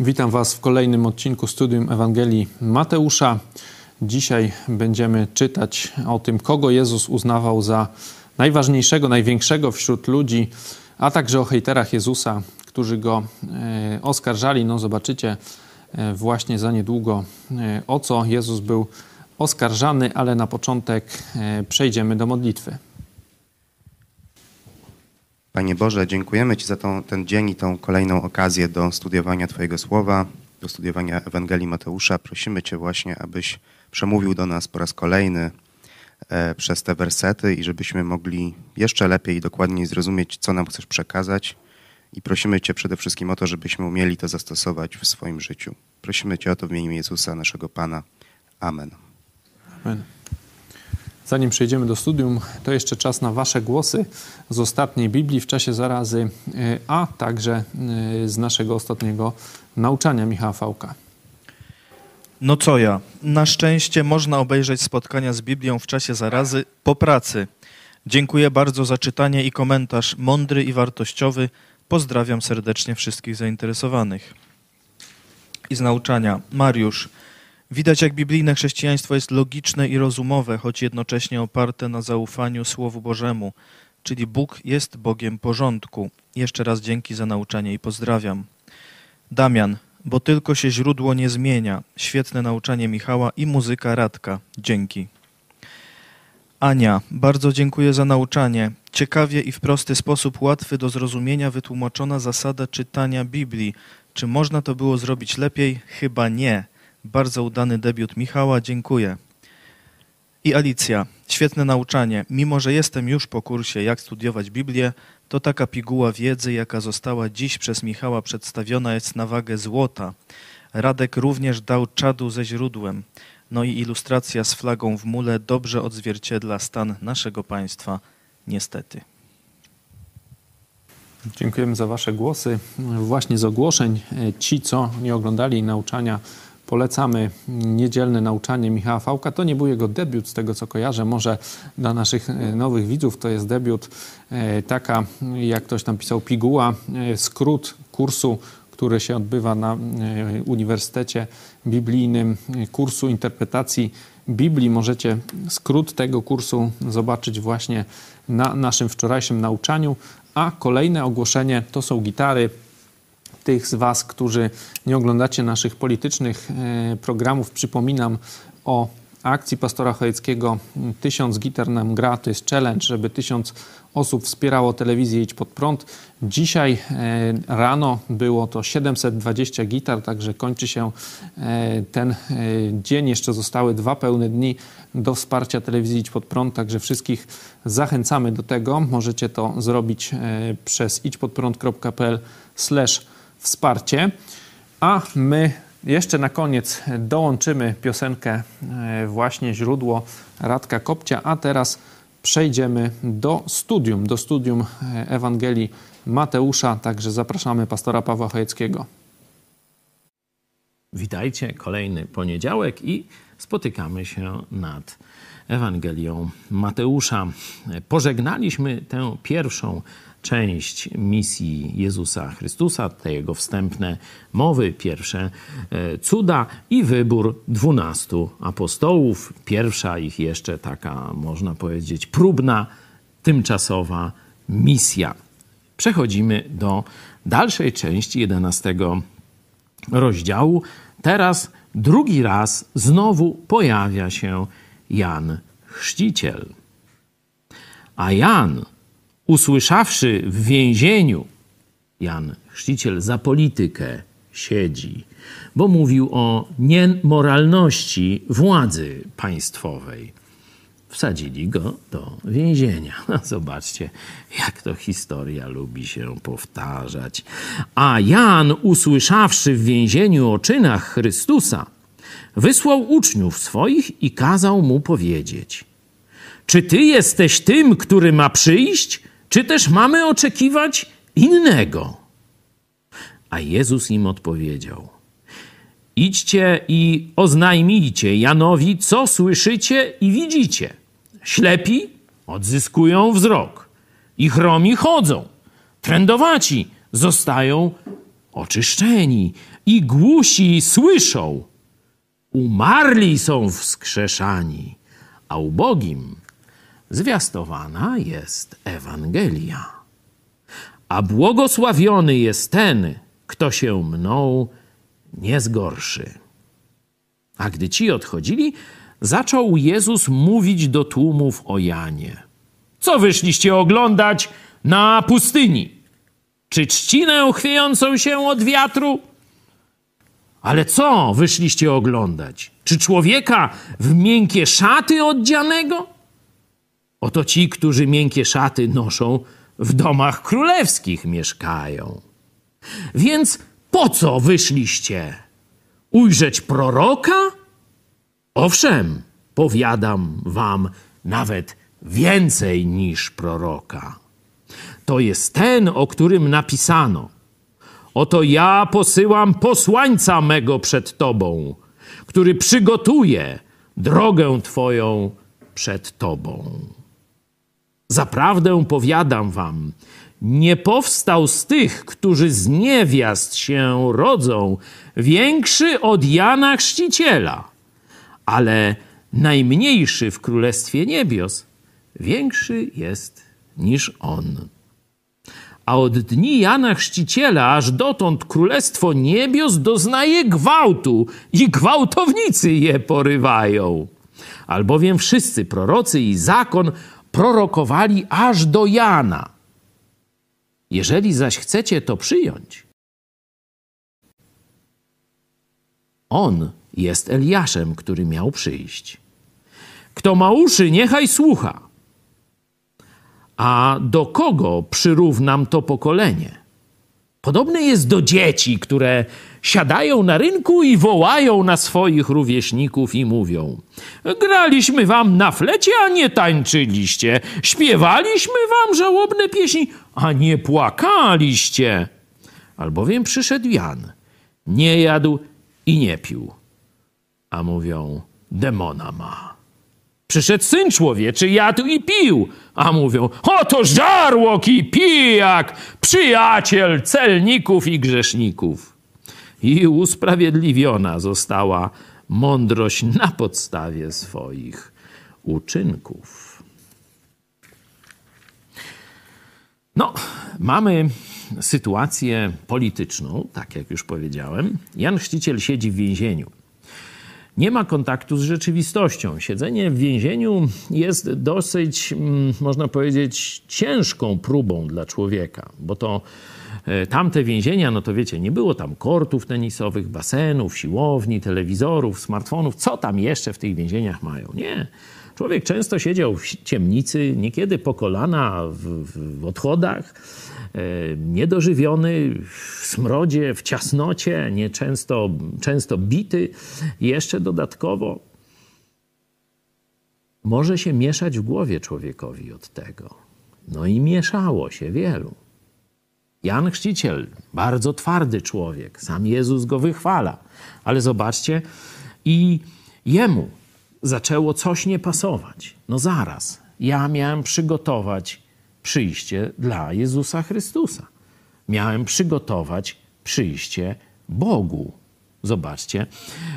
Witam Was w kolejnym odcinku Studium Ewangelii Mateusza. Dzisiaj będziemy czytać o tym, kogo Jezus uznawał za najważniejszego, największego wśród ludzi, a także o hejterach Jezusa, którzy go e, oskarżali. No, zobaczycie e, właśnie za niedługo, e, o co Jezus był oskarżany, ale na początek przejdziemy do modlitwy. Panie Boże, dziękujemy Ci za tą, ten dzień i tą kolejną okazję do studiowania Twojego słowa, do studiowania Ewangelii Mateusza. Prosimy Cię właśnie, abyś przemówił do nas po raz kolejny e, przez te wersety i żebyśmy mogli jeszcze lepiej i dokładniej zrozumieć, co nam chcesz przekazać. I prosimy Cię przede wszystkim o to, żebyśmy umieli to zastosować w swoim życiu. Prosimy Cię o to w imieniu Jezusa, naszego Pana. Amen. Amen. Zanim przejdziemy do studium, to jeszcze czas na Wasze głosy z ostatniej Biblii w czasie zarazy, e, a także e, z naszego ostatniego nauczania Michała Fałka. No co ja? Na szczęście można obejrzeć spotkania z Biblią w czasie zarazy po pracy. Dziękuję bardzo za czytanie i komentarz mądry i wartościowy. Pozdrawiam serdecznie wszystkich zainteresowanych. I z nauczania. Mariusz. Widać, jak biblijne chrześcijaństwo jest logiczne i rozumowe, choć jednocześnie oparte na zaufaniu Słowu Bożemu, czyli Bóg jest Bogiem porządku. Jeszcze raz dzięki za nauczanie i pozdrawiam. Damian, bo tylko się źródło nie zmienia. Świetne nauczanie Michała i muzyka Radka. Dzięki. Ania, bardzo dziękuję za nauczanie. Ciekawie i w prosty sposób łatwy do zrozumienia wytłumaczona zasada czytania Biblii. Czy można to było zrobić lepiej? Chyba nie. Bardzo udany debiut Michała, dziękuję. I Alicja, świetne nauczanie. Mimo, że jestem już po kursie Jak studiować Biblię, to taka piguła wiedzy, jaka została dziś przez Michała przedstawiona, jest na wagę złota. Radek również dał czadu ze źródłem. No i ilustracja z flagą w mule dobrze odzwierciedla stan naszego państwa, niestety. Dziękujemy za Wasze głosy. Właśnie z ogłoszeń. Ci, co nie oglądali nauczania polecamy niedzielne nauczanie Michała Fałka. To nie był jego debiut, z tego co kojarzę. Może dla naszych e, nowych widzów to jest debiut e, taka, jak ktoś tam pisał, piguła, e, skrót kursu, który się odbywa na Uniwersytecie Biblijnym, kursu interpretacji Biblii. Możecie skrót tego kursu zobaczyć właśnie na naszym wczorajszym nauczaniu. A kolejne ogłoszenie to są gitary tych z Was, którzy nie oglądacie naszych politycznych e, programów, przypominam o akcji pastora Chojeckiego Tysiąc gitar nam gra, to jest challenge, żeby tysiąc osób wspierało telewizję Idź Pod Prąd. Dzisiaj e, rano było to 720 gitar, także kończy się e, ten dzień. Jeszcze zostały dwa pełne dni do wsparcia telewizji Idź Pod Prąd, także wszystkich zachęcamy do tego. Możecie to zrobić przez idźpodprąd.pl slash wsparcie. A my jeszcze na koniec dołączymy piosenkę e, właśnie źródło Radka Kopcia, a teraz przejdziemy do studium, do studium e, Ewangelii Mateusza, także zapraszamy pastora Pawła Chojeckiego. Witajcie, kolejny poniedziałek i spotykamy się nad Ewangelią Mateusza. Pożegnaliśmy tę pierwszą część misji Jezusa Chrystusa, te jego wstępne mowy, pierwsze e, cuda i wybór dwunastu apostołów. Pierwsza ich jeszcze taka, można powiedzieć, próbna, tymczasowa misja. Przechodzimy do dalszej części jedenastego rozdziału. Teraz drugi raz znowu pojawia się Jan Chrzciciel. A Jan usłyszawszy w więzieniu, Jan Chrzciciel za politykę siedzi, bo mówił o niemoralności władzy państwowej. Wsadzili go do więzienia. Zobaczcie, jak to historia lubi się powtarzać. A Jan, usłyszawszy w więzieniu o czynach Chrystusa, wysłał uczniów swoich i kazał mu powiedzieć: Czy ty jesteś tym, który ma przyjść, czy też mamy oczekiwać innego? A Jezus im odpowiedział: Idźcie i oznajmijcie Janowi, co słyszycie i widzicie. Ślepi odzyskują wzrok, i chromi chodzą, trędowaci zostają oczyszczeni i głusi słyszą. Umarli są wskrzeszani, a ubogim zwiastowana jest Ewangelia. A błogosławiony jest ten, kto się mną nie zgorszy. A gdy ci odchodzili, zaczął Jezus mówić do tłumów o Janie. Co wyszliście oglądać na pustyni? Czy trzcinę chwiejącą się od wiatru? Ale co wyszliście oglądać? Czy człowieka w miękkie szaty odzianego? Oto ci, którzy miękkie szaty noszą, w domach królewskich mieszkają. Więc po co wyszliście? Ujrzeć proroka? Owszem, powiadam wam nawet więcej niż proroka. To jest ten, o którym napisano. Oto ja posyłam posłańca mego przed tobą, który przygotuje drogę twoją przed tobą. Zaprawdę powiadam wam, nie powstał z tych, którzy z niewiast się rodzą, większy od Jana Chrzciciela, ale najmniejszy w Królestwie Niebios większy jest niż on. A od dni Jana Chrzciciela aż dotąd Królestwo Niebios doznaje gwałtu i gwałtownicy je porywają. Albowiem wszyscy prorocy i zakon prorokowali aż do Jana. Jeżeli zaś chcecie to przyjąć, on jest Eliaszem, który miał przyjść. Kto ma uszy, niechaj słucha. A do kogo przyrównam to pokolenie? Podobne jest do dzieci, które siadają na rynku i wołają na swoich rówieśników i mówią: Graliśmy wam na flecie, a nie tańczyliście. Śpiewaliśmy wam żałobne pieśni, a nie płakaliście. Albowiem przyszedł Jan, nie jadł i nie pił. A mówią: Demona ma. Przyszedł syn człowieczy, jadł i pił. A mówią, oto żarłok i pijak, przyjaciel celników i grzeszników. I usprawiedliwiona została mądrość na podstawie swoich uczynków. No, mamy sytuację polityczną, tak jak już powiedziałem. Jan Chrzciciel siedzi w więzieniu nie ma kontaktu z rzeczywistością. Siedzenie w więzieniu jest dosyć, mm, można powiedzieć, ciężką próbą dla człowieka, bo to e, tamte więzienia, no to wiecie, nie było tam kortów tenisowych, basenów, siłowni, telewizorów, smartfonów. Co tam jeszcze w tych więzieniach mają? Nie. Człowiek często siedział w ciemnicy, niekiedy po kolana w, w odchodach E, niedożywiony, w smrodzie, w ciasnocie, nieczęsto często bity, jeszcze dodatkowo może się mieszać w głowie człowiekowi od tego. No i mieszało się wielu. Jan Chrzciciel, bardzo twardy człowiek, sam Jezus go wychwala, ale zobaczcie, i jemu zaczęło coś nie pasować. No zaraz, ja miałem przygotować przyjście dla Jezusa Chrystusa. Miałem przygotować przyjście Bogu. Zobaczcie,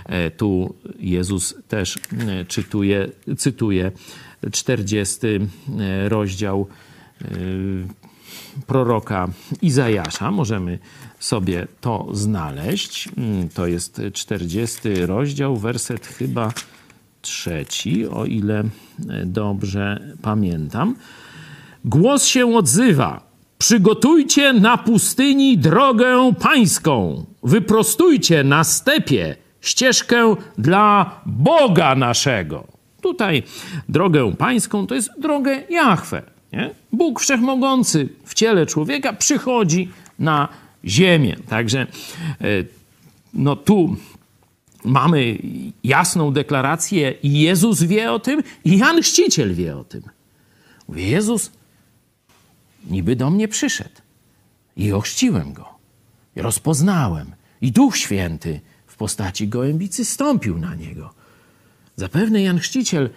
e, tu Jezus też e, czytuje, cytuje 40 e, rozdział proroka Izajasza. Możemy sobie to znaleźć. Mm, to jest 40 rozdział, werset chyba trzeci, o ile dobrze pamiętam. Głos się odzywa. Przygotujcie na pustyni drogę pańską. Wyprostujcie na stepie ścieżkę dla Boga naszego. Tutaj drogę pańską to jest drogę Jahwe. Nie? Bóg Wszechmogący w ciele człowieka przychodzi na ziemię. Także e, no tu mamy jasną deklarację i Jezus wie o tym i Jan Chrzciciel wie o tym. Mówi, Jezus niby do mnie przyszedł. I ochrzciłem go. I rozpoznałem. I Duch Święty w postaci gołębicy stąpił na niego. Zapewne Jan Chrzciciel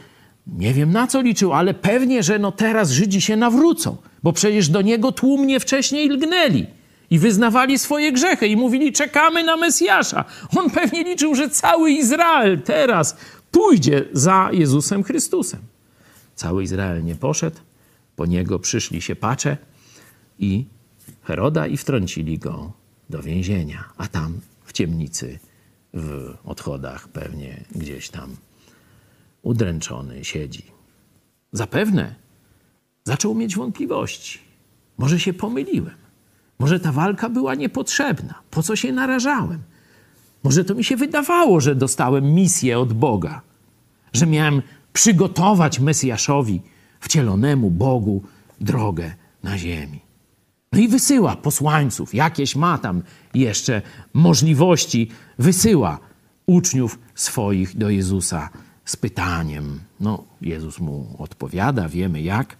nie wiem na co liczył, ale pewnie, że no teraz Żydzi się nawrócą, bo przecież do niego tłumnie wcześniej lgnęli i wyznawali swoje grzechy i mówili: Czekamy na Mesjasza. On pewnie liczył, że cały Izrael teraz pójdzie za Jezusem Chrystusem. Cały Izrael nie poszedł, po niego przyszli się pacze i Heroda i wtrącili go do więzienia, a tam w ciemnicy, w odchodach pewnie gdzieś tam udręczony siedzi. Zapewne zaczął mieć wątpliwości. Może się pomyliłem. Może ta walka była niepotrzebna. Po co się narażałem? Może to mi się wydawało, że dostałem misję od Boga, że miałem przygotować Mesjaszowi, wcielonemu Bogu, drogę na ziemi. No i wysyła posłańców, jakieś ma tam jeszcze możliwości, wysyła uczniów swoich do Jezusa z pytaniem. No, Jezus mu odpowiada, wiemy jak.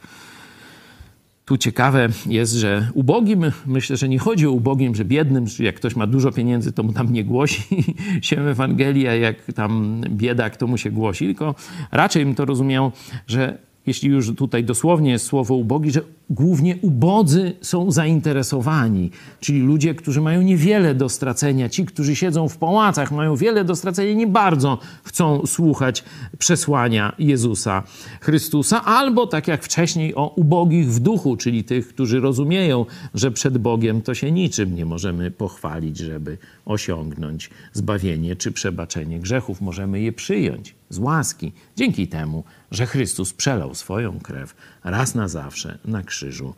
Tu ciekawe jest, że ubogim, myślę, że nie chodzi o ubogim, że biednym, że jak ktoś ma dużo pieniędzy, to mu tam nie głosi się Ewangelia, jak tam biedak, to mu się głosi, tylko raczej bym to rozumiał, że jeśli już tutaj dosłownie jest słowo ubogi, że głównie ubodzy są zainteresowani, czyli ludzie, którzy mają niewiele do stracenia, ci, którzy siedzą w pałacach, mają wiele do stracenia, nie bardzo chcą słuchać przesłania Jezusa Chrystusa, albo tak jak wcześniej o ubogich w duchu, czyli tych, którzy rozumieją, że przed Bogiem to się niczym nie możemy pochwalić, żeby osiągnąć zbawienie czy przebaczenie grzechów. Możemy je przyjąć z łaski, dzięki temu, że Chrystus przelał swoją krew raz na zawsze na krzyżu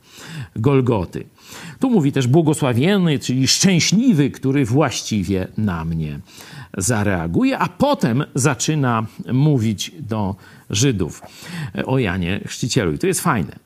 Golgoty. Tu mówi też błogosławiony, czyli szczęśliwy, który właściwie na mnie zareaguje, a potem zaczyna mówić do Żydów o Janie Chrzcicielu. I to jest fajne.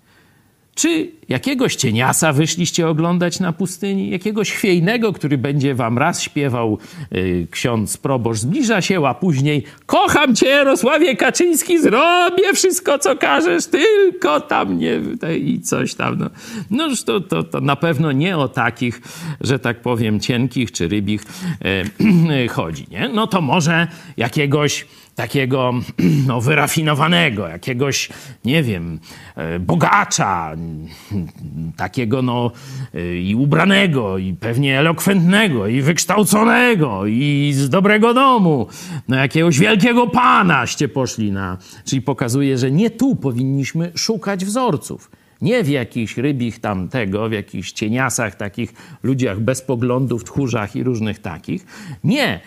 Czy jakiegoś cieniasa wyszliście oglądać na pustyni? Jakiegoś chwiejnego, który będzie wam raz śpiewał y, ksiądz proboszcz zbliża się, a później kocham cię Jarosławie Kaczyński, zrobię wszystko, co każesz, tylko tam nie... i coś tam. No, no to, to, to na pewno nie o takich, że tak powiem, cienkich czy rybich y, chodzi, nie? No to może jakiegoś takiego no, wyrafinowanego, jakiegoś, nie wiem, e, bogacza, takiego no e, i ubranego, i pewnie elokwentnego, i wykształconego, i z dobrego domu, no jakiegoś wielkiego panaście poszli na... Czyli pokazuje, że nie tu powinniśmy szukać wzorców. Nie w jakichś rybich tam tego, w jakichś cieniasach, takich ludziach bez poglądów, tchórzach i różnych takich. Nie,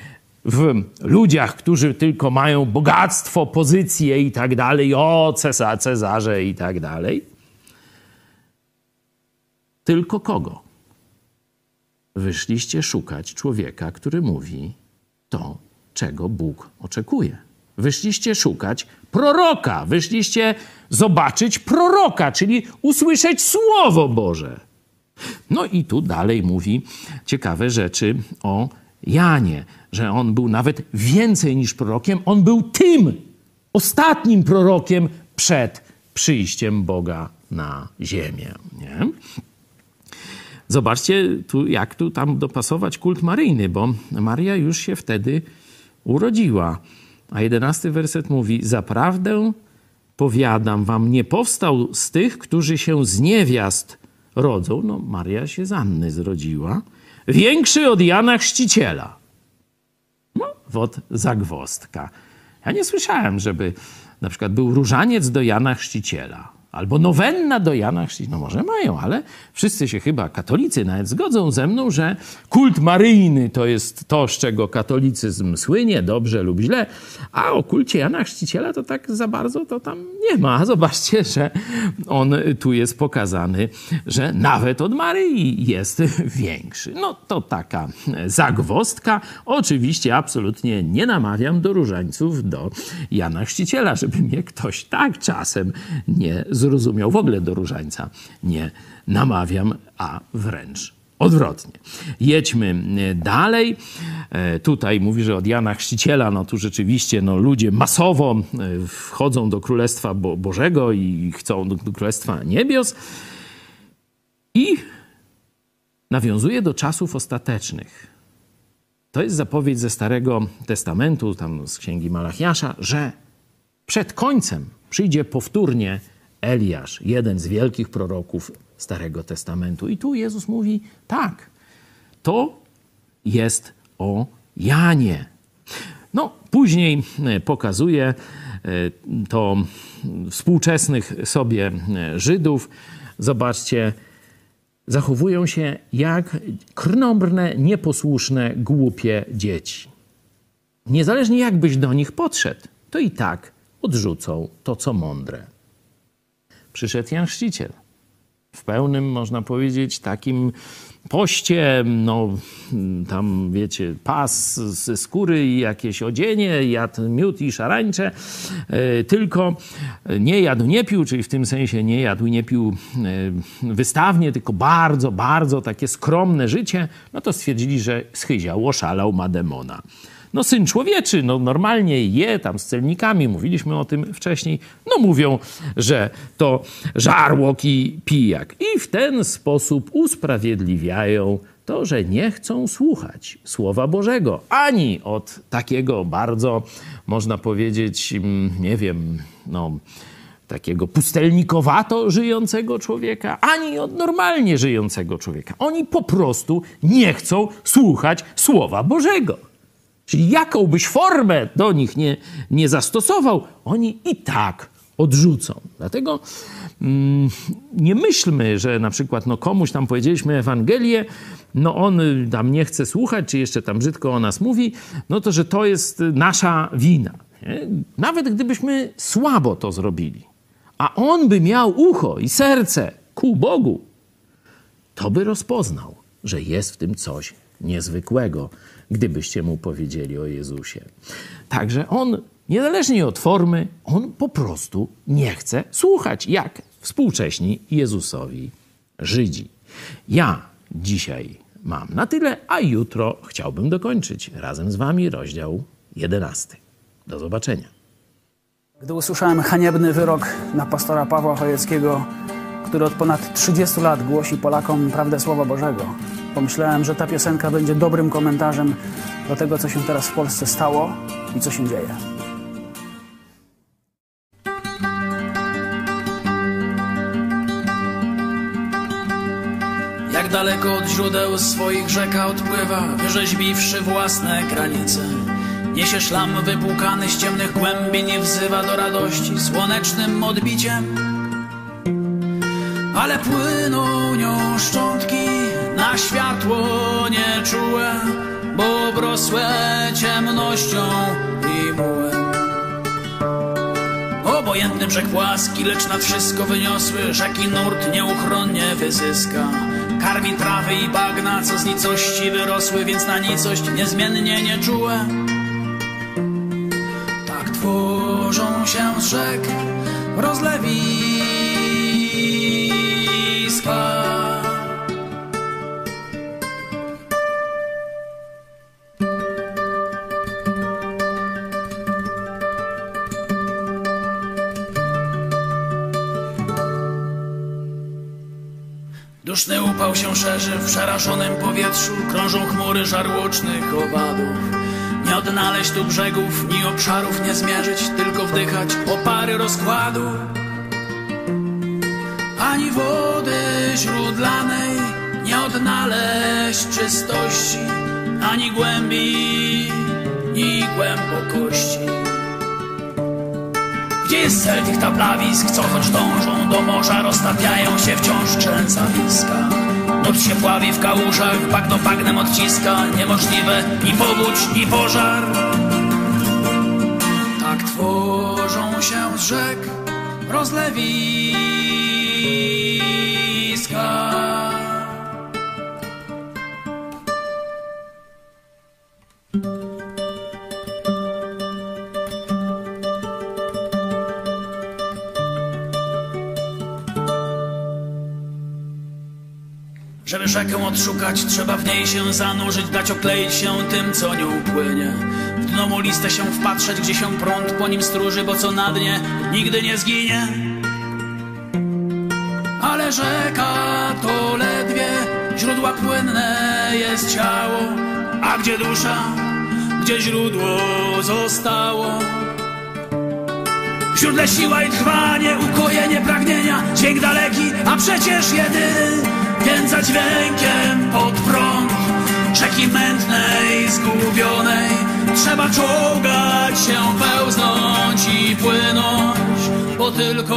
w ludziach, którzy tylko mają bogactwo, pozycję i tak dalej, o cesarze, Cezarze i tak dalej. Tylko kogo? Wyszliście szukać człowieka, który mówi to, czego Bóg oczekuje. Wyszliście szukać proroka, wyszliście zobaczyć proroka, czyli usłyszeć Słowo Boże. No i tu dalej mówi ciekawe rzeczy o Janie, że on był nawet więcej niż prorokiem, on był tym ostatnim prorokiem przed przyjściem Boga na ziemię. Nie? Zobaczcie, tu, jak tu tam dopasować kult maryjny, bo Maria już się wtedy urodziła. A jedenasty werset mówi: Zaprawdę powiadam wam, nie powstał z tych, którzy się z niewiast rodzą. No, Maria się z Anny zrodziła większy od Jana Chrzciciela. No, wod zagwostka. Ja nie słyszałem, żeby na przykład był różaniec do Jana Chrzciciela. Albo nowenna do Jana Chrzciciela. No może mają, ale wszyscy się chyba, katolicy nawet zgodzą ze mną, że kult maryjny to jest to, z czego katolicyzm słynie, dobrze lub źle, a o kulcie Jana Chrzciciela to tak za bardzo to tam nie ma. Zobaczcie, że on tu jest pokazany, że nawet od Maryi jest większy. No to taka zagwostka. Oczywiście absolutnie nie namawiam do różańców do Jana Chrzciciela, żeby mnie ktoś tak czasem nie zrozumiał zrozumiał. W ogóle do różańca nie namawiam, a wręcz odwrotnie. Jedźmy e, dalej. E, tutaj mówi, że od Jana Chrzciciela, no tu rzeczywiście no, ludzie masowo e, wchodzą do Królestwa Bo Bożego i chcą do, do Królestwa Niebios. I nawiązuje do czasów ostatecznych. To jest zapowiedź ze Starego Testamentu, tam z Księgi Malachiasza, że przed końcem przyjdzie powtórnie Eliasz, jeden z wielkich proroków Starego Testamentu. I tu Jezus mówi: tak, to jest o Janie. No, później e, pokazuje e, to współczesnych sobie e, Żydów. Zobaczcie, zachowują się jak krnąbrne, nieposłuszne, głupie dzieci. Niezależnie jak byś do nich podszedł, to i tak odrzucą to, co mądre. Przyszedł Jan Chrzciciel. W pełnym, można powiedzieć, takim poście, no tam wiecie, pas ze skóry i jakieś odzienie, jadł miód i szarańcze, e, tylko nie jadł, nie pił, czyli w tym sensie nie jadł, nie pił e, wystawnie, tylko bardzo, bardzo takie skromne życie, no to stwierdzili, że schyział, oszalał, ma demona. No syn człowieczy, no normalnie je tam z celnikami, mówiliśmy o tym wcześniej, no mówią, że to żarłok i pijak. I w ten sposób usprawiedliwiają to, że nie chcą słuchać Słowa Bożego, ani od takiego bardzo, można powiedzieć, mm, nie wiem, no takiego pustelnikowato żyjącego człowieka, ani od normalnie żyjącego człowieka. Oni po prostu nie chcą słuchać Słowa Bożego. Czyli jaką byś formę do nich nie, nie zastosował, oni i tak odrzucą. Dlatego mm, nie myślmy, że na przykład no, komuś tam powiedzieliśmy Ewangelię, no on tam nie chce słuchać, czy jeszcze tam brzydko o nas mówi, no to że to jest nasza wina. Nie? Nawet gdybyśmy słabo to zrobili, a on by miał ucho i serce ku Bogu, to by rozpoznał, że jest w tym coś niezwykłego, gdybyście mu powiedzieli o Jezusie. Także on, niezależnie od formy, on po prostu nie chce słuchać, jak współcześni Jezusowi Żydzi. Ja dzisiaj mam na tyle, a jutro chciałbym dokończyć razem z wami rozdział 11. Do zobaczenia. Gdy usłyszałem haniebny wyrok na pastora Pawła Chojeckiego, który od ponad 30 lat głosi Polakom prawdę Słowa Bożego, pomyślałem, że ta piosenka będzie dobrym komentarzem do tego, co się teraz w Polsce stało i co się dzieje. Jak daleko od źródeł swoich rzeka odpływa, wyrzeźbiwszy własne granice. Niesie szlam wypłukany z ciemnych głębin i wzywa do radości słonecznym odbiciem. Ale płyną nią szczątki na światło nieczułe, bo obrosłe ciemnością i mułem. Obojętny brzeg płaski, lecz nad wszystko wyniosły rzeki nurt nieuchronnie wyzyska. Karmi trawy i bagna, co z nicości wyrosły, więc na nicość niezmiennie nieczułe. Tak tworzą się z rzek rozlewiska. Duszny upał się szerzy w przerażonym powietrzu, krążą chmury żarłocznych owadów. Nie odnaleźć tu brzegów, ni obszarów nie zmierzyć, tylko wdychać opary rozkładu. Ani wody źródlanej nie odnaleźć czystości, ani głębi, ni głębokości. Gdzie jest cel tych tablawisk, co choć dążą do morza, roztapiają się wciąż trzęsawiska. Noc się pławi w kałużach, bagno bagnem odciska, niemożliwe ni powódź, ni pożar. Tak tworzą się z rzek rozlewiska. Żeby rzekę odszukać, trzeba w niej się zanurzyć, dać okleić się tym, co nie upłynie. W dno mu listę się wpatrzeć, gdzie się prąd po nim stróży, bo co na dnie nigdy nie zginie. Ale rzeka to ledwie źródła płynne jest ciało, a gdzie dusza, gdzie źródło zostało. W siła i trwanie, ukojenie pragnienia, dźwięk daleki, a przecież jedyny, więc za dźwiękiem pod prąd rzeki mętnej, zgubionej. Trzeba czołgać się, pełznąć i płynąć Bo tylko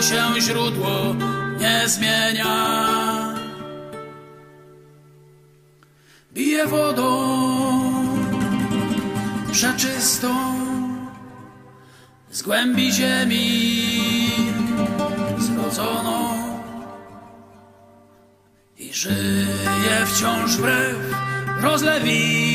się źródło nie zmienia. Bije wodą przeczystą z głębi ziemi zrodzoną żyje wciąż wbrew rozlewiskom.